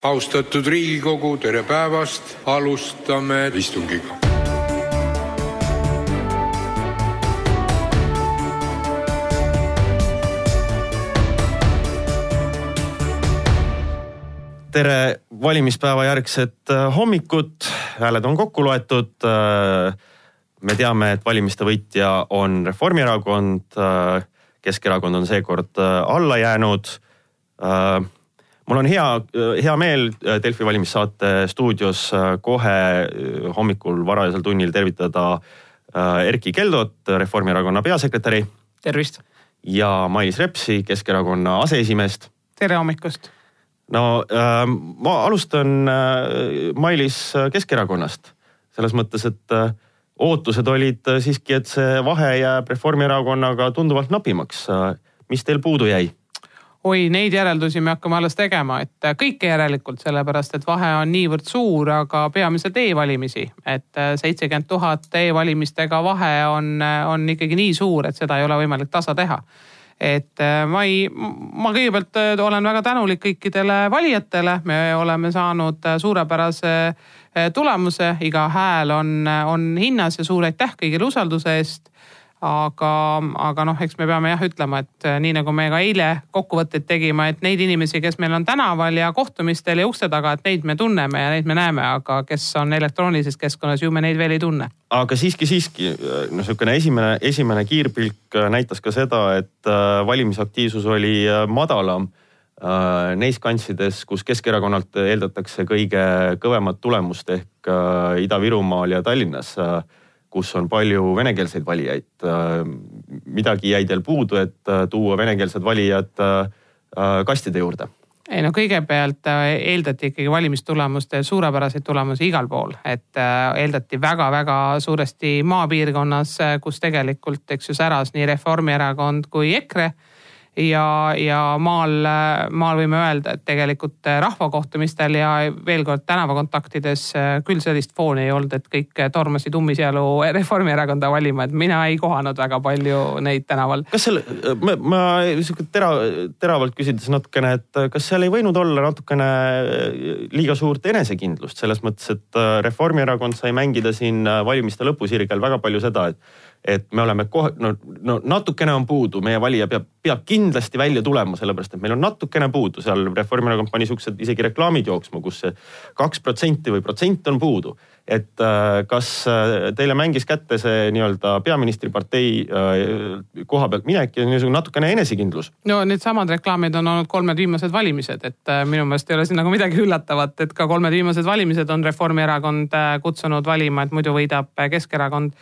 austatud Riigikogu, tere päevast, alustame istungit. tere valimispäeva järgset äh, hommikut, hääled on kokku loetud. Äh, me teame, et valimiste võitja on Reformierakond. Äh, Keskerakond on seekord alla jäänud mul on hea, hea meel Delfi valimissaate stuudios kohe hommikul varajasel tunnil tervitada Erkki Keldot, Reformierakonna peasekretäri. tervist. ja Mailis Repsi, Keskerakonna aseesimeest. tere hommikust no äh, ma alustan äh, Mailis äh, Keskerakonnast selles mõttes, et äh, ootused olid äh, siiski, et see vahe jääb Reformierakonnaga tunduvalt napimaks äh,. mis teil puudu jäi? Oi, neid järeldusi me hakkame alles tegema, et äh, kõike järelikult, sellepärast et vahe on niivõrd suur, aga peamiselt e-valimisi, et äh, seitsekümmend tuhat e-valimistega vahe on, on ikkagi nii suur, et seda ei ole võimalik tasa teha. Et äh, ma ei, ma kõigepealt äh, olen väga tänulik kõikidele valijatele, me oleme saanud äh, suurepärase tulemuse, iga hääl on, on hinnas ja suur aitäh kõigile usalduse eest aga, aga noh, eks me peame jah ütlema, et äh, nii nagu me ka eile kokkuvõtteid tegime, et neid inimesi, kes meil on tänaval ja kohtumistel ja ukse taga, et neid me tunneme ja neid me näeme, aga kes on elektroonilises keskkonnas, ju me neid veel ei tunne. aga siiski, siiski noh, sihukene esimene, esimene kiirpilk äh, näitas ka seda, et äh, valimisaktiivsus oli madalam neis kantsides, kus Keskerakonnalt eeldatakse kõige kõvemat tulemust ehk Ida-Virumaal ja Tallinnas kus on palju venekeelseid valijaid. Äh, midagi jäi teil puudu, et äh, tuua venekeelsed valijad äh, kastide juurde? ei no kõigepealt eeldati ikkagi valimistulemuste suurepäraseid tulemusi igal pool, et eeldati väga-väga suuresti maapiirkonnas, kus tegelikult, eks ju, säras nii Reformierakond kui EKRE ja, ja maal, maal võime öelda, et tegelikult rahvakohtumistel ja veel kord tänavakontaktides küll sellist fooni ei olnud, et kõik tormasid ummisjalu Reformierakonda valima, et mina ei kohanud väga palju neid tänaval. kas seal, ma, ma sihuke tera, teravalt küsides natukene, et kas seal ei võinud olla natukene liiga suurt enesekindlust selles mõttes, et Reformierakond sai mängida siin valimiste lõpusirgel väga palju seda, et et me oleme kohe, no, no natukene on puudu, meie valija peab, peab kindlasti välja tulema, sellepärast et meil on natukene puudu, seal Reformierakond pani siuksed isegi reklaamid jooksma, kus see kaks protsenti või protsent on puudu. et äh, kas äh, teile mängis kätte see nii-öelda peaministripartei äh, koha pealt minek ja niisugune natukene enesekindlus? no needsamad reklaamid on olnud kolmed viimased valimised, et minu meelest ei ole siin nagu midagi üllatavat, et ka kolmed viimased valimised on Reformierakond kutsunud valima, et muidu võidab Keskerakond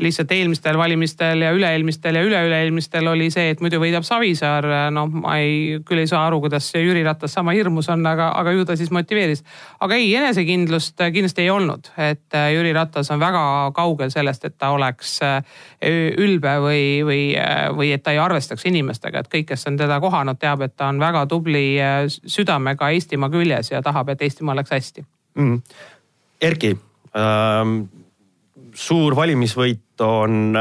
lihtsalt eelmistel valimistel ja üle-eelmistel ja üle-üle-eelmistel oli see, et muidu võidab Savisaar. noh, ma ei, küll ei saa aru, kuidas Jüri Ratas sama hirmus on, aga, aga ju ta siis motiveeris. aga ei, enesekindlust kindlasti ei olnud, et äh, Jüri Ratas on väga kaugel sellest, et ta oleks äh, ülbe või, või, äh, või et ta ei arvestaks inimestega, et kõik, kes on teda kohanud, teab, et ta on väga tubli südamega Eestimaa küljes ja tahab, et Eestimaa oleks hästi mm.. Erki ähm suur valimisvõit on,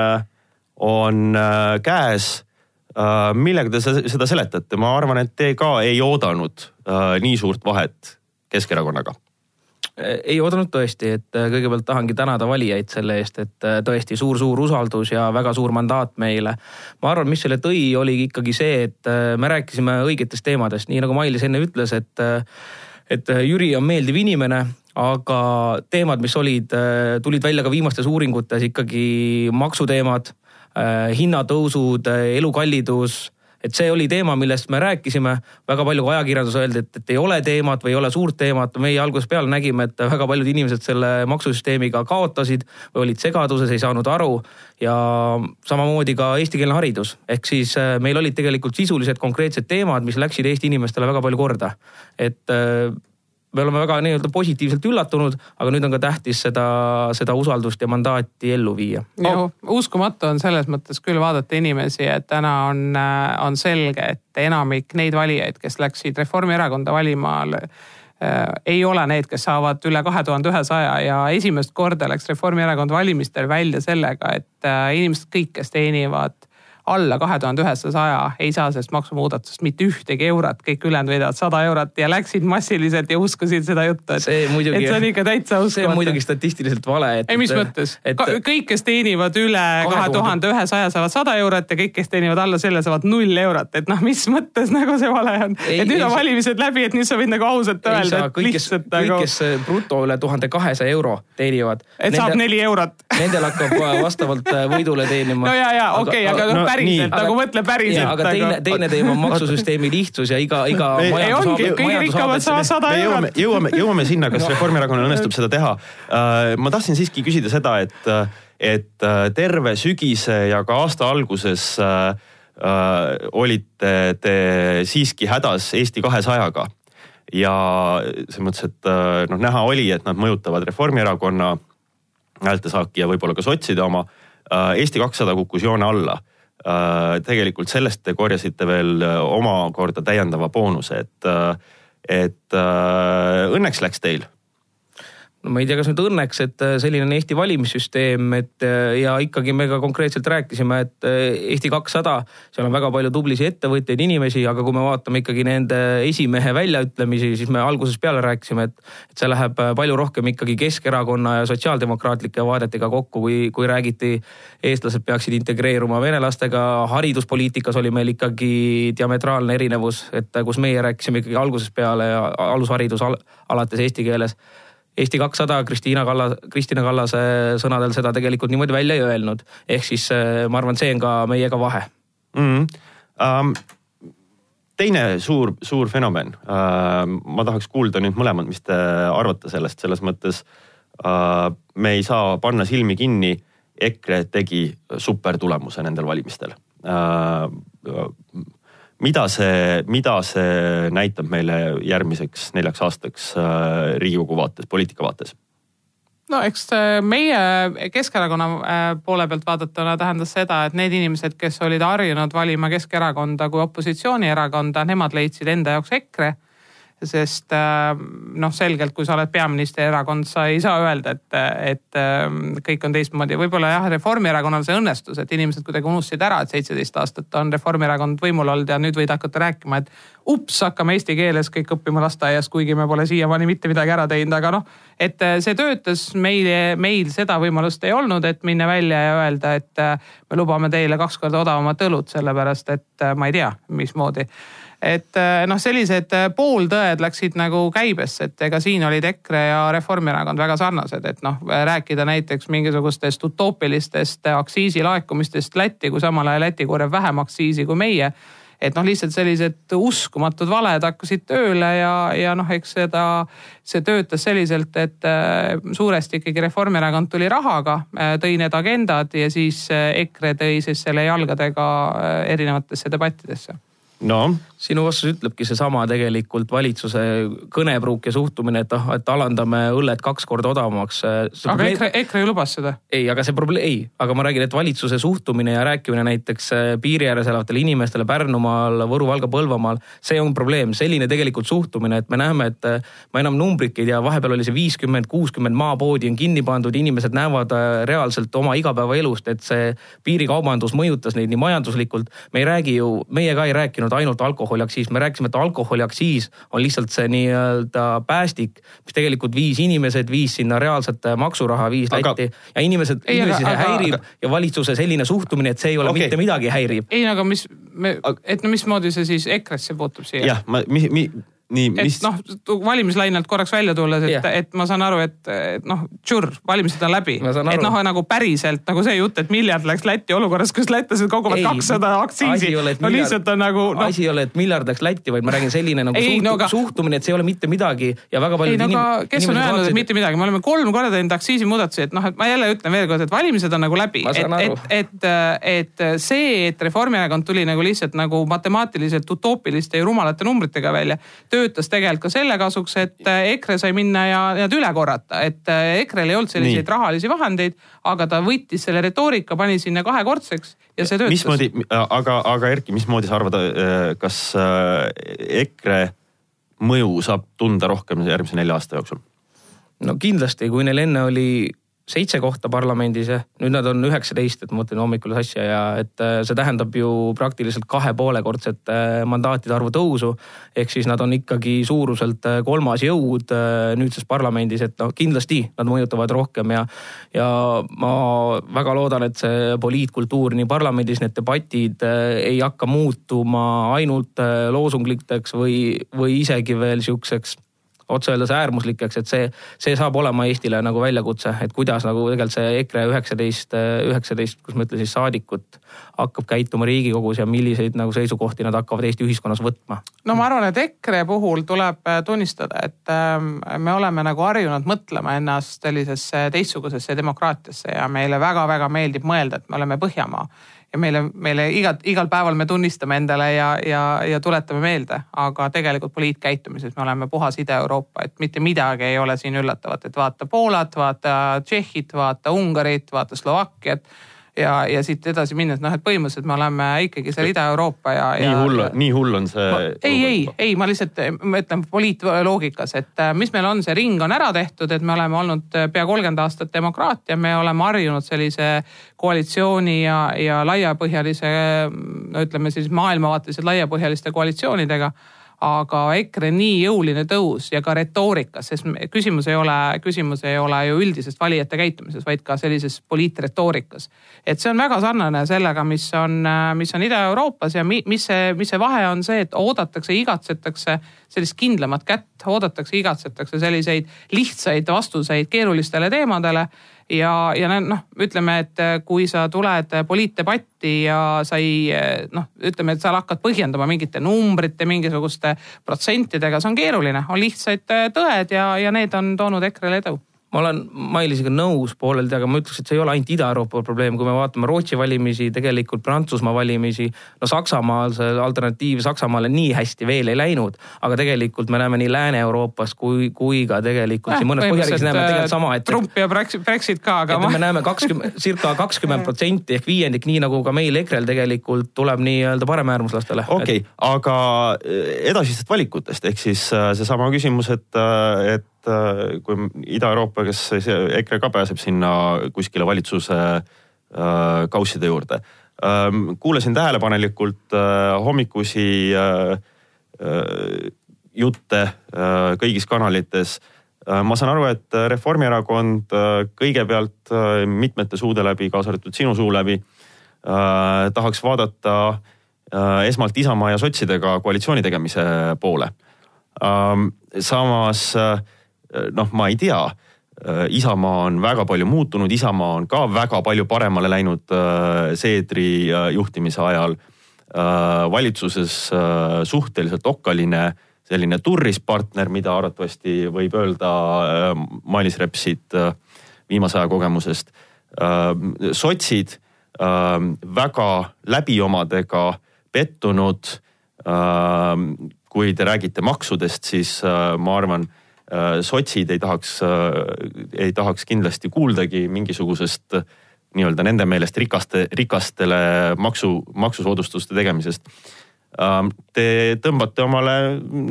on äh, käes. Äh, millega te seda seletate, ma arvan, et te ka ei oodanud äh, nii suurt vahet Keskerakonnaga ei oodanud tõesti, et kõigepealt tahangi tänada valijaid selle eest, et tõesti suur-suur usaldus ja väga suur mandaat meile. ma arvan, mis selle tõi, oli ikkagi see, et me rääkisime õigetest teemadest, nii nagu Mailis enne ütles, et et Jüri on meeldiv inimene, aga teemad, mis olid, äh, tulid välja ka viimastes uuringutes ikkagi maksuteemad, äh, hinnatõusud, äh, elukallidus et see oli teema, millest me rääkisime, väga palju ka ajakirjanduses öeldi, et, et ei ole teemat või ei ole suurt teemat. meie algusest peale nägime, et väga paljud inimesed selle maksusüsteemiga kaotasid või olid segaduses, ei saanud aru. ja samamoodi ka eestikeelne haridus, ehk siis meil olid tegelikult sisulised konkreetsed teemad, mis läksid Eesti inimestele väga palju korda. et me oleme väga nii-öelda positiivselt üllatunud, aga nüüd on ka tähtis seda, seda usaldust ja mandaati ellu viia. Oh.. uskumatu on selles mõttes küll vaadata inimesi, et täna on, äh, on selge, et enamik neid valijaid, kes läksid Reformierakonda valima äh, ei ole need, kes saavad üle kahe tuhande ühesaja ja esimest korda läks Reformierakond valimistel välja sellega, et äh, inimesed kõik, kes teenivad alla kahe tuhande ühesaja ei saa sellest maksumuudatusest mitte ühtegi eurot, kõik ülejäänud võidavad sada eurot ja läksid massiliselt ja uskusid seda juttu, et see muidugi, et see on ikka täitsa uskumatu. see on muidugi statistiliselt vale. ei, mis mõttes? kõik, kes teenivad üle kahe tuhande ühesaja saavad sada eurot ja kõik, kes teenivad alla selle saavad null eurot, et noh, mis mõttes nagu see vale on. et nüüd on valimised läbi, et nüüd sa võid nagu ausalt öelda, et kõik, lihtsalt kõik, nagu. kes bruto üle tuhande kahesaja euro teenivad. et nende, saab neli eurot. Nendel hakkab vastavalt äh, võidule teenima. no ja, ja okei okay,, aga noh, päriselt nagu mõtle päriselt. aga teine, teine teema on maksusüsteemi lihtsus ja iga, iga majandus. kõige rikkamad saavad sada eurot. jõuame, jõuame sinna, kas Reformierakonnal õnnestub seda teha. Äh, ma tahtsin siiski küsida seda, et, et äh, terve sügise ja ka aasta alguses äh, olite te siiski hädas Eesti kahesajaga ja selles mõttes, et noh, näha oli, et nad mõjutavad Reformierakonna häältesaaki ja võib-olla ka sotside oma. Eesti kakssada kukkus joone alla. Tegelikult sellest te korjasite veel omakorda täiendava boonuse, et, et õnneks läks teil no ma ei tea, kas nüüd õnneks, et äh, selline on Eesti valimissüsteem, et äh, ja ikkagi me ka konkreetselt rääkisime, et äh, Eesti kakssada, seal on väga palju tublisid ettevõtjaid, inimesi, aga kui me vaatame ikkagi nende esimehe väljaütlemisi, siis me algusest peale rääkisime, et, et see läheb palju rohkem ikkagi Keskerakonna ja sotsiaaldemokraatlike vaadetega kokku, kui, kui räägiti, eestlased peaksid integreeruma venelastega. hariduspoliitikas oli meil ikkagi diametraalne erinevus, et kus meie rääkisime ikkagi algusest peale alusharidus al, alates eesti keeles Eesti kakssada Kristiina Kallas, Kristina Kallase sõnadel seda tegelikult niimoodi välja ei öelnud. ehk siis äh, ma arvan, see on ka meiega vahe mm. -hmm. Um, teine suur, suur fenomen uh,. ma tahaks kuulda nüüd mõlemad, mis te arvate sellest, selles mõttes uh, me ei saa panna silmi kinni. EKRE tegi supertulemuse nendel valimistel uh, mida see, mida see näitab meile järgmiseks neljaks aastaks äh, Riigikogu vaates, poliitika vaates? no eks meie Keskerakonna äh, poole pealt vaadatuna tähendas seda, et need inimesed, kes olid harjunud valima Keskerakonda kui opositsioonierakonda, nemad leidsid enda jaoks EKRE sest äh, noh, selgelt, kui sa oled peaministri erakond, sa ei saa öelda, et, et ähm, kõik on teistmoodi. võib-olla jah, Reformierakonnal see õnnestus, et inimesed kuidagi unustasid ära, et seitseteist aastat on Reformierakond võimul olnud ja nüüd võid hakata rääkima, et ups, hakkame eesti keeles kõik õppima lasteaias, kuigi me pole siiamaani mitte midagi ära teinud, aga noh, et äh, see töötas meile, meil seda võimalust ei olnud, et minna välja ja öelda, et äh, me lubame teile kaks korda odavamat õlut, sellepärast et ma ei tea, mismoodi et eh, noh, sellised eh, pooltõed läksid nagu käibesse, et ega siin olid EKRE ja Reformierakond väga sarnased, et noh, rääkida näiteks mingisugustest utoopilistest aktsiisilaekumistest Lätti, kui samal ajal Läti korjab vähem aktsiisi kui meie et noh, lihtsalt sellised uskumatud valed hakkasid tööle ja, ja noh, eks seda, see töötas selliselt, et äh, suuresti ikkagi Reformierakond tuli rahaga, tõi need agendad ja siis EKRE tõi siis selle jalgadega erinevatesse debattidesse no sinu vastus ütlebki seesama tegelikult valitsuse kõnepruuk ja suhtumine, et ah, et alandame õlled kaks korda odavamaks. aga probleem... EKRE, EKRE ju lubas seda. ei, aga see probleem, ei, aga ma räägin, et valitsuse suhtumine ja rääkimine näiteks äh, piiri ääres elavatele inimestele Pärnumaal, Võru, Valga, Põlvamaal, see on probleem, selline tegelikult suhtumine, et me näeme, et äh, ma enam numbrit ei tea, vahepeal oli see viiskümmend, kuuskümmend maapoodi on kinni pandud, inimesed näevad äh, reaalselt oma igapäevaelust, et see piirikaubandus mõjutas neid nii majanduslikult. me ei räägi ju, meie ka ei rääkinud ainult alkoholist alkoholiaktsiis, me rääkisime, et alkoholiaktsiis on lihtsalt see nii-öelda päästik, mis tegelikult viis inimesed, viis sinna reaalset maksuraha, viis aga... Lätti ja inimesed, inimesi see aga, häirib aga... ja valitsuse selline suhtumine, et see ei ole okay. mitte midagi häirib. ei, aga mis, et no mismoodi see siis EKRE-sse puutub siia? jah, ma, mi, mi, nii, mis. et noh, valimislainelt korraks välja tulles, et yeah., et ma saan aru, et, et noh, tšurr, valimised on läbi. et noh, nagu päriselt nagu see jutt, et miljard läks Lätti olukorras, kus lätlased koguvad kakssada aktsiisi. no lihtsalt on nagu no.. asi ei ole, et miljard läks Lätti, vaid ma räägin selline nagu ei, suht, no, aga... suhtumine, et see ei ole mitte midagi ja väga paljud ei, no, inim... kes on öelnud, et mitte midagi, me oleme kolm korda teinud aktsiisimuudatusi, et noh, et ma jälle ütlen veel kord, et valimised on nagu läbi. et, et, et, et see, et Reformierakond tuli nagu lihtsalt nagu matemaatiliselt utoopiliste ja rumalate numbritega välja töötas tegelikult ka selle kasuks, et äh, EKRE sai minna ja need üle korrata, et äh, EKRE-l ei olnud selliseid Nii. rahalisi vahendeid, aga ta võttis selle retoorika, pani sinna kahekordseks ja see töötas. mismoodi, aga, aga Erki, mismoodi sa arvad, äh, kas EKRE mõju saab tunda rohkem järgmise nelja aasta jooksul? no kindlasti, kui neil enne oli seitse kohta parlamendis nüüd nad on üheksateist, et ma mõtlen hommikul asja ja et äh, see tähendab ju praktiliselt kahe poolekordset äh, mandaatide arvu tõusu. ehk siis nad on ikkagi suuruselt äh, kolmas jõud nüüdses parlamendis, et noh, kindlasti nad mõjutavad rohkem ja, ja ma väga loodan, et see poliitkultuur nii parlamendis, need debatid ei hakka muutuma ainult loosunglikeks või, või isegi veel sihukeseks otse öeldes äärmuslikeks, et see, see saab olema Eestile nagu väljakutse, et kuidas nagu tegelikult see EKRE üheksateist, üheksateist, kus ma ütlen siis saadikut hakkab käituma Riigikogus ja milliseid nagu seisukohti nad hakkavad Eesti ühiskonnas võtma. no ma arvan, et EKRE puhul tuleb äh, tunnistada, et ähm, me oleme nagu harjunud mõtlema ennast sellisesse teistsugusesse demokraatiasse ja meile väga-väga meeldib mõelda, et me oleme Põhjamaa ja meile, meile igat, igal päeval me tunnistame endale ja, ja, ja tuletame meelde, aga tegelikult poliitkäitumises me oleme puhas Ida-Euroopa, et mitte midagi ei ole siin üllatavat, et vaata Poolat, vaata Tšehhit, vaata Ungarit, vaata Slovakkiat ja, ja siit edasi minnes, noh, et põhimõtteliselt me oleme ikkagi seal Ida-Euroopa ja, ja. nii hull, nii hull on see. ei, ei, ei, ma lihtsalt, ma ütlen poliitloogikas, et äh, mis meil on, see ring on ära tehtud, et me oleme olnud äh, pea kolmkümmend aastat demokraatia, me oleme harjunud sellise koalitsiooni ja, ja laiapõhjalise, no ütleme siis maailmavaatelised laiapõhjaliste koalitsioonidega aga EKRE nii jõuline tõus ja ka retoorikas, sest küsimus ei ole, küsimus ei ole ju üldisest valijate käitumises, vaid ka sellises poliitretoorikas. et see on väga sarnane sellega, mis on, mis on Ida-Euroopas ja mis see, mis see vahe on see, et oodatakse, igatsetakse sellist kindlamat kätt, oodatakse, igatsetakse selliseid lihtsaid vastuseid keerulistele teemadele ja, ja noh, ütleme, et äh, kui sa tuled poliitdebatti ja sa ei äh, noh, ütleme, et sa hakkad põhjendama mingite numbrite, mingisuguste protsentidega, see on keeruline, on lihtsaid äh, tõed ja, ja need on toonud EKRE-le edu ma olen Mailisega nõus pooleldi, aga ma ütleks, et see ei ole ainult Ida-Euroopa probleem, kui me vaatame Rootsi valimisi, tegelikult Prantsusmaa valimisi. no Saksamaal see alternatiiv Saksamaale nii hästi veel ei läinud, aga tegelikult me näeme nii Lääne-Euroopas kui, kui ka tegelikult äh, siin mõnes põhjariigis näeme tegelikult sama, et. Trump ja Brexit ka, aga. Ma... me näeme kakskümmend, circa kakskümmend protsenti ehk viiendik, nii nagu ka meil EKRE-l tegelikult tuleb nii-öelda paremäärmuslastele. okei okay, et..., aga edasistest valikutest ehk siis äh, seesama küsimus, et, äh, et et äh, kui Ida-Euroopa, kes EKRE ka pääseb sinna kuskile valitsuse äh, kausside juurde. Ähm, kuulasin tähelepanelikult äh, hommikusi jutte kõigis kanalites ma saan aru, et Reformierakond kõigepealt mitmete suude läbi, kaasa arvatud sinu suu läbi, tahaks vaadata esmalt Isamaa ja sotsidega koalitsiooni tegemise poole. Ähm, samas noh, ma ei tea. Äh, Isamaa on väga palju muutunud, Isamaa on ka väga palju paremale läinud äh, Seedri juhtimise ajal. valitsuses suhteliselt okkaline selline turrispartner, mida arvatavasti võib öelda Mailis Repsit viimase aja kogemusest. sotsid väga läbiomadega pettunud. kui te räägite maksudest, siis ma arvan Äh, sotsid ei tahaks, äh, ei tahaks kindlasti kuuldagi mingisugusest äh, nii-öelda nende meelest rikaste, rikastele maksu, maksusoodustuste tegemisest. Te tõmbate omale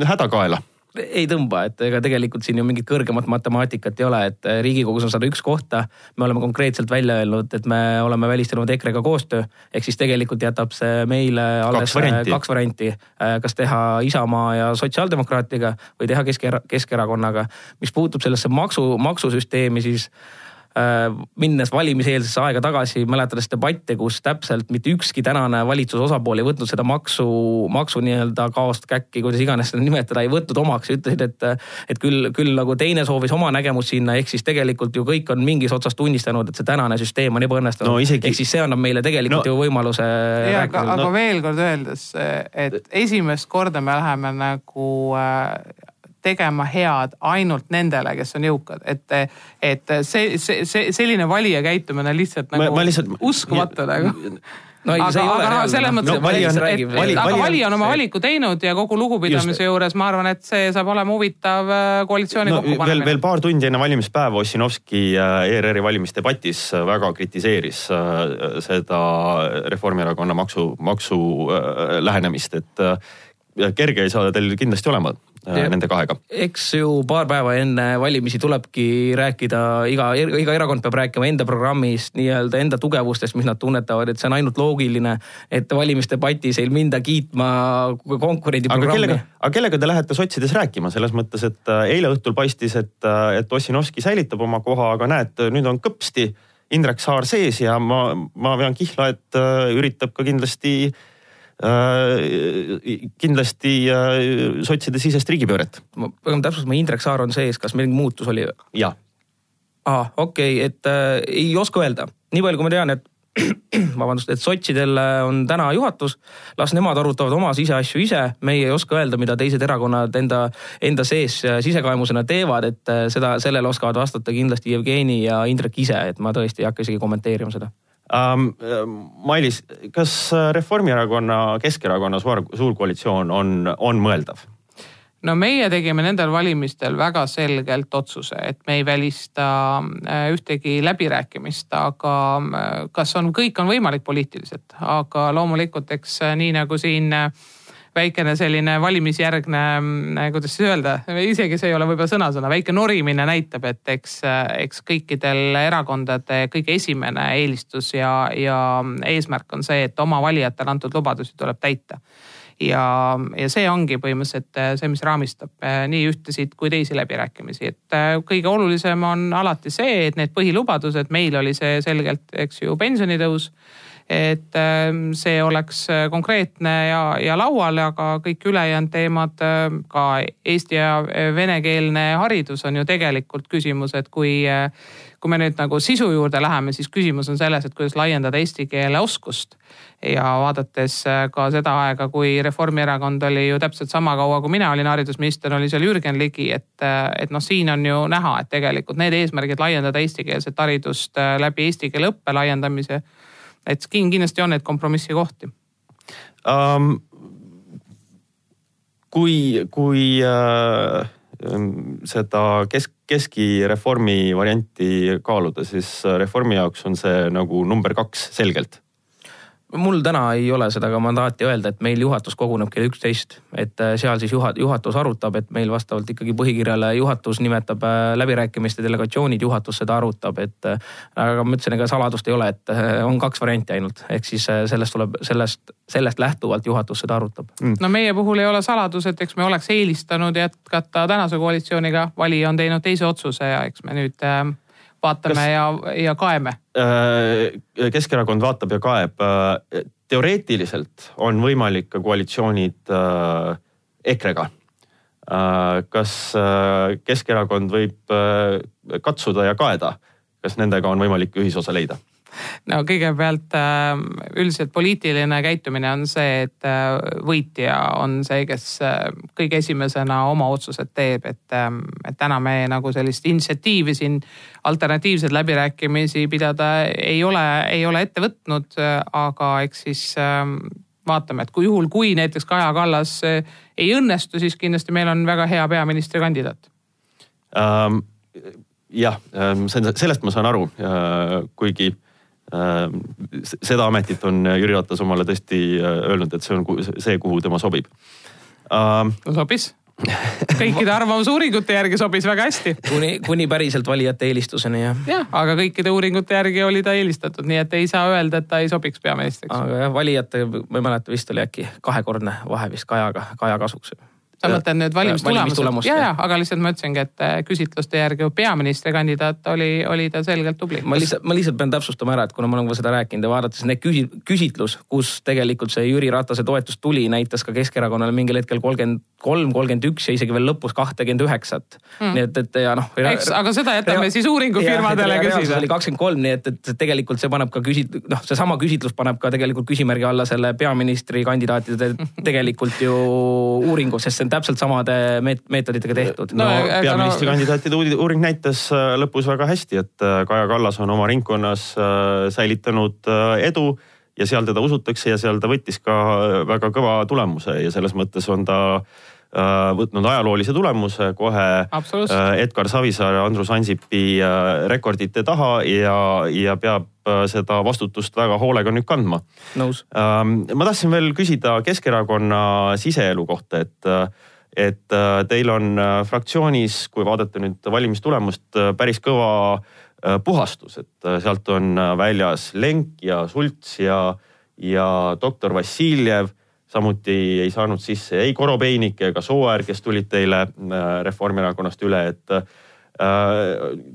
häda kaela ei tõmba, et ega tegelikult siin ju mingit kõrgemat matemaatikat ei ole, et eh, riigikogus on sada üks kohta. me oleme konkreetselt välja öelnud, et me oleme välistanud EKRE-ga koostöö, ehk siis tegelikult jätab see meile alles kaks varianti, kaks varianti. Eh, kas teha Isamaa ja sotsiaaldemokraatiga või teha Kesk-, Keskerakonnaga. mis puutub sellesse maksu, maksusüsteemi, siis minnes valimiseelsesse aega tagasi, mäletades debatte, kus täpselt mitte ükski tänane valitsuse osapool ei võtnud seda maksu, maksu nii-öelda kaost, käkki, kuidas iganes seda nimetada, ei võtnud omaks ja ütlesid, et, et küll, küll nagu teine soovis oma nägemust sinna, ehk siis tegelikult ju kõik on mingis otsas tunnistanud, et see tänane süsteem on ebaõnnestunud no,. Isegi... ehk siis see annab meile tegelikult no. ju võimaluse. aga, aga no. veel kord öeldes, et esimest korda me läheme nagu äh, tegema head ainult nendele, kes on jõukad, et, et see, see, see selline valija käitumine lihtsalt nagu ma, ma lihtsalt, uskumatu nagu. No ei, aga, aga noh, selles mõttes no,, et, et, et aga valija on oma valiku teinud ja kogu lugupidamise juures ma arvan, et see saab olema huvitav äh, koalitsiooni no, kokkupanemine. veel, veel paar tundi enne valimispäeva Ossinovski äh, ERR-i valimisdebatis äh, väga kritiseeris seda Reformierakonna maksu, maksu lähenemist, et kerge ei saa teil kindlasti olema äh, Ja. nende kahega. eks ju paar päeva enne valimisi tulebki rääkida, iga, iga erakond peab rääkima enda programmist, nii-öelda enda tugevustest, mis nad tunnetavad, et see on ainult loogiline, et valimisdebatis ei minda kiitma konkurendi programmi., aga kellega te lähete sotsides rääkima, selles mõttes, et äh, eile õhtul paistis, et, äh, et Ossinovski säilitab oma koha, aga näed, nüüd on kõpsti Indrek Saar sees ja ma, ma vean kihla, et üritab ka kindlasti äh,, kindlasti äh, sotside sisest riigipööret. ma pean täpsustama, Indrek Saar on sees, kas mingi muutus oli? jah. aa, okei okay,, et äh, ei oska öelda, nii palju kui ma tean, et vabandust, et sotsidel on täna juhatus, las nemad arutavad oma siseasju ise, meie ei oska öelda, mida teised erakonnad enda, enda sees sisekaemusena teevad, et äh, seda, sellele oskavad vastata kindlasti Jevgeni ja Indrek ise, et ma tõesti ei hakka isegi kommenteerima seda. Mailis, kas Reformierakonna, Keskerakonna suur, suurkoalitsioon on, on mõeldav? no meie tegime nendel valimistel väga selgelt otsuse, et me ei välista äh, ühtegi läbirääkimist, aga äh, kas on, kõik on võimalik poliitiliselt, aga loomulikult, eks äh, nii nagu siin väikene selline valimisjärgne, kuidas siis öelda, isegi see ei ole võib-olla sõna-sõna, väike norimine näitab, et eks, eks kõikidel erakondade kõige esimene eelistus ja, ja eesmärk on see, et oma valijatele antud lubadusi tuleb täita. Ja, ja see ongi põhimõtteliselt see, mis raamistab eh, nii ühtesid kui teisi läbirääkimisi, et eh, kõige olulisem on alati see, et need põhilubadused, meil oli see selgelt, eks ju, pensionitõus et eh, see oleks konkreetne ja, ja laual, aga kõik ülejäänud teemad, ka eesti ja venekeelne haridus on ju tegelikult küsimus, et kui, kui me nüüd nagu sisu juurde läheme, siis küsimus on selles, et kuidas laiendada eesti keele oskust. Ja vaadates ka seda aega, kui Reformierakond oli ju täpselt sama kaua, kui mina olin haridusminister, oli seal Jürgen Ligi, et, et noh, siin on ju näha, et tegelikult need eesmärgid laiendada eestikeelset haridust läbi eesti keele õppe laiendamise, et siin kindlasti on neid kompromissi kohti um,. kui, kui äh, seda kesk, keskireformi varianti kaaluda, siis reformi jaoks on see nagu number kaks selgelt mul täna ei ole seda ka mandaati öelda, et meil juhatus koguneb kell üksteist, et äh, seal siis juhat-, juhatus arutab, et meil vastavalt ikkagi põhikirjale juhatus nimetab äh, läbirääkimiste delegatsioonid, juhatus seda arutab, et. äh, aga ma ütlesin, ega saladust ei ole, et on kaks varianti ainult, ehk siis sellest tuleb, sellest, sellest lähtuvalt juhatus seda arutab Mm. no meie puhul ei ole saladus, et eks me oleks eelistanud jätkata tänase koalitsiooniga, valija on teinud teise otsuse ja eks me nüüd äh, vaatame Kas- ja, ja kaeme. Äh, Keskerakond vaatab ja kaeb. Äh, teoreetiliselt on võimalik ka koalitsioonid äh, EKRE-ga. kas Keskerakond võib katsuda ja kaeda, kas nendega on võimalik ühisosa leida? No kõigepealt äh, üldiselt poliitiline käitumine on see, et äh, võitja on see, kes äh, kõige esimesena oma otsused teeb, et, et täna me nagu sellist initsiatiivi siin alternatiivseid läbirääkimisi pidada ei ole, ei ole ette võtnud, aga eks siis ähm, vaatame, et kui juhul, kui näiteks Kaja Kallas äh, ei õnnestu, siis kindlasti meil on väga hea peaministrikandidaat ähm,. jah, sellest ma saan aru, kuigi ähm, seda ametit on Jüri Ratas omale tõesti äh, öelnud, et see on see, kuhu tema sobib no sobis. kõikide arvamusuuringute järgi sobis väga hästi. kuni, kuni päriselt valijate eelistuseni jah. jah, aga kõikide uuringute järgi oli ta eelistatud, nii et ei saa öelda, et ta ei sobiks peaministriks. aga jah, valijate, ma ei mäleta, vist oli äkki kahekordne vahe vist Kajaga, Kaja kasuks sa mõtled nüüd valimistulemused? valimistulemust, ja, ja aga lihtsalt ma ütlesingi, et äh, küsitluste järgi peaministrikandidaat oli, oli ta selgelt tubli. ma lihtsalt, ma lihtsalt pean täpsustama ära, et kuna ma olen ka seda rääkinud ja vaadates need küsi-, küsitlus, kus tegelikult see Jüri Ratase toetus tuli, näitas ka Keskerakonnale mingil hetkel kolmkümmend kolm, kolmkümmend üks ja isegi veel lõpus kahtekümmend üheksat. nii et, et ja noh. eks, aga seda jätame siis uuringufirmadele küsida. oli kakskümmend kolm, nii et, et tegelikult see paneb ka küsit-, noh, seesama küsitlus paneb ka tegelikult küsimärgi alla selle peaministrikandidaatide tegelikult ju uuringu, sest see on täpselt samade meet- meetoditega tehtud. No, no peaministrikandidaatide uuri- uuring näitas äh, lõpus väga hästi, et äh, Kaja Kallas on oma ringkonnas äh, säilitanud äh, edu ja seal teda usutakse ja seal ta võttis ka äh, väga kõva tulemuse ja selles mõttes on ta võtnud ajaloolise tulemuse kohe Absoluutselt. Edgar Savisaare, Andrus Ansipi rekordite taha ja, ja peab seda vastutust väga hoolega nüüd kandma. nõus. Ähm, ma tahtsin veel küsida Keskerakonna siseelu kohta, et et teil on fraktsioonis, kui vaadata nüüd valimistulemust, päris kõva puhastus, et sealt on väljas Lenk ja Sults ja, ja doktor Vassiljev samuti ei saanud sisse ei Korobeinik ega Sooäär, kes tulid teile äh, Reformierakonnast üle, et äh,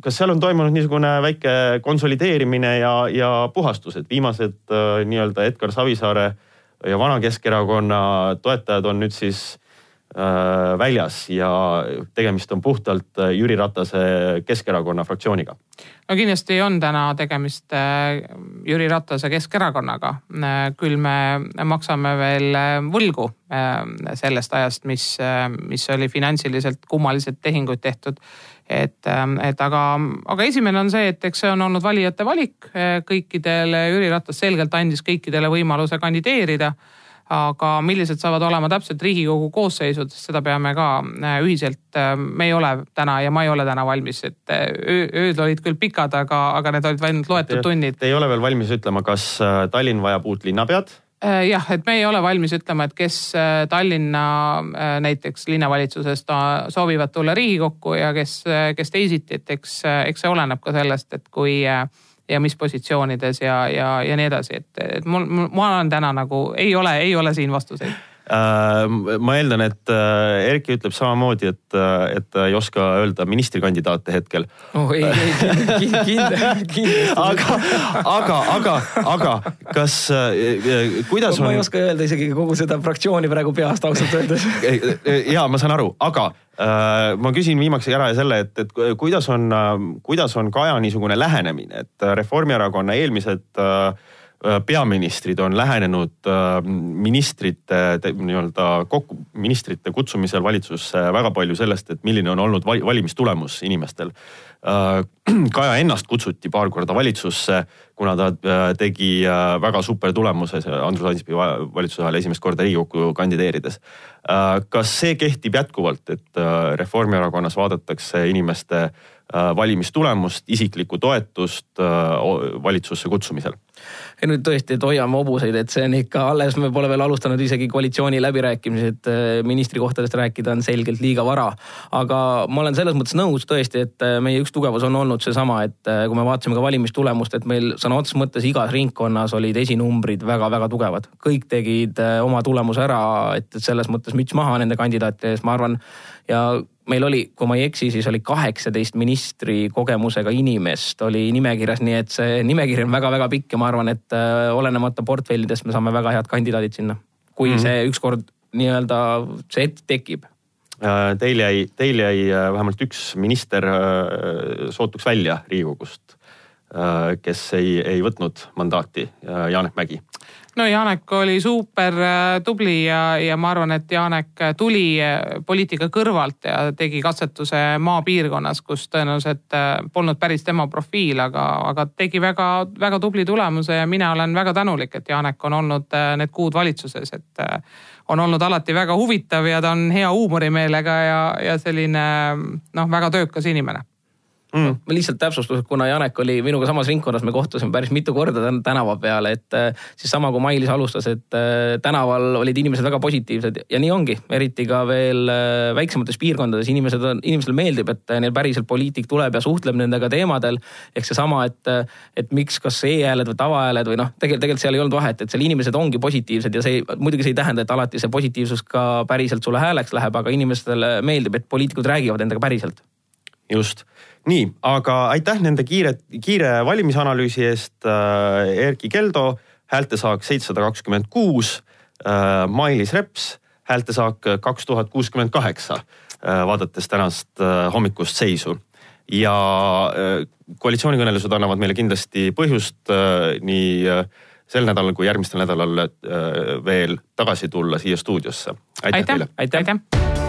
kas seal on toimunud niisugune väike konsolideerimine ja, ja puhastus, et viimased äh, nii-öelda Edgar Savisaare ja Vana-Keskerakonna toetajad on nüüd siis väljas ja tegemist on puhtalt äh, Jüri Ratase Keskerakonna fraktsiooniga. no kindlasti on täna tegemist äh, Jüri Ratase Keskerakonnaga. küll me maksame veel võlgu sellest ajast, mis, mis oli finantsiliselt kummalised tehingud tehtud. et, et aga, aga esimene on see, et eks see on olnud valijate valik kõikidele, Jüri Ratas selgelt andis kõikidele võimaluse kandideerida aga millised saavad olema täpselt Riigikogu koosseisud, seda peame ka äh, ühiselt, äh, me ei ole täna ja ma ei ole täna valmis, et äh, ööd olid küll pikad, aga, aga need olid ainult loetud tunnid. Te ei ole veel valmis ütlema, kas Tallinn vajab uut linnapead? jah, et me ei ole valmis ütlema, et kes Tallinna näiteks linnavalitsusest soovivad tulla Riigikokku ja kes, kes teisiti, et eks, eks see oleneb ka sellest, et kui ja mis positsioonides ja, ja, ja nii edasi, et, et mul, ma olen täna nagu ei ole, ei ole siin vastuseid ma eeldan, et äh, Erki ütleb samamoodi, et, äh, et ta ei oska öelda ministrikandidaate hetkel. oh ei, ei kindlasti. aga, aga, aga, aga kas, kuidas on? ma ei oska öelda isegi kogu seda fraktsiooni praegu peast ausalt öeldes ja ma saan aru, aga Äh, ma küsin viimaks ära selle, et, et kuidas on, kuidas on Kaja niisugune lähenemine, et Reformierakonna eelmised äh, peaministrid on lähenenud äh, ministrite nii-öelda kokku, ministrite kutsumisel valitsusse väga palju sellest, et milline on olnud valimistulemus inimestel. Kaja ennast kutsuti paar korda valitsusse, kuna ta tegi väga super tulemuse Andrus Ansipi valitsuse ajal esimest korda Riigikokku kandideerides Äh, kas see kehtib jätkuvalt, et äh, Reformierakonnas vaadatakse inimeste äh, valimistulemust, isiklikku toetust valitsusse kutsumisel? ei nüüd tõesti, et hoiame hobuseid, et see on ikka alles, me pole veel alustanud isegi koalitsiooni läbirääkimisi, et ministrikohtadest rääkida on selgelt liiga vara. aga ma olen selles mõttes nõus tõesti, et meie üks tugevus on olnud seesama, et kui me vaatasime ka valimistulemust, et meil sõna otseses mõttes igas ringkonnas olid esinumbrid väga-väga tugevad. kõik tegid oma tulemuse ära, et selles mõttes müts maha nende kandidaatide ees, ma arvan. ja meil oli, kui ma ei eksi, siis oli kaheksateist ministri kogemusega inimest oli nimekirjas, nii et see nimekiri on väga-väga pikk ja ma arvan, et äh, olenemata portfellidest me saame väga head kandidaadid sinna. kui mm -hmm. see ükskord nii-öelda see hetk tekib äh, Teil jäi, teil jäi äh, vähemalt üks minister sootuks välja Riigikogust, kes ei, ei võtnud mandaati, Janek Mägi. No Janek oli super äh, tubli ja, ja ma arvan, et Janek tuli äh, poliitika kõrvalt ja tegi katsetuse maapiirkonnas, kus tõenäoliselt äh, polnud päris tema profiil, aga, aga tegi väga-väga tubli tulemuse ja mina olen väga tänulik, et Janek on olnud need kuud valitsuses, et on olnud alati väga huvitav ja ta on hea huumorimeelega ja, ja selline noh, väga töökas inimene mm.. ma lihtsalt täpsustuseks, kuna Janek oli minuga samas ringkonnas, me kohtusime päris mitu korda tänava peal, et äh, siis sama kui Mailis alustas, et äh, tänaval olid inimesed väga positiivsed ja nii ongi, eriti ka veel äh, väiksemates piirkondades inimesed on, inimestele meeldib, et neil päriselt poliitik tuleb ja suhtleb nendega teemadel. ehk seesama, et, et miks, kas e-hääled või tavahääled või noh, tegelikult, tegelikult seal ei olnud vahet, et seal inimesed ongi positiivsed ja see muidugi see ei tähenda, et alati see positiivsus ka päriselt sulle hääleks läheb, aga inimestele meeldib, et poliitikud räägivad endaga päriselt. just nii, aga aitäh nende kiire, kiire valimisanalüüsi eest äh,. Erkki Keldo, häältesaak seitsesada kakskümmend kuus äh,. Mailis Reps, häältesaak kaks tuhat kuuskümmend kaheksa äh,, vaadates tänast äh, hommikust seisu ja äh, koalitsioonikõnelused annavad meile kindlasti põhjust äh, nii äh, sel nädalal kui järgmistel nädalal äh, veel tagasi tulla siia stuudiosse. aitäh, aitäh teile. aitäh, aitäh..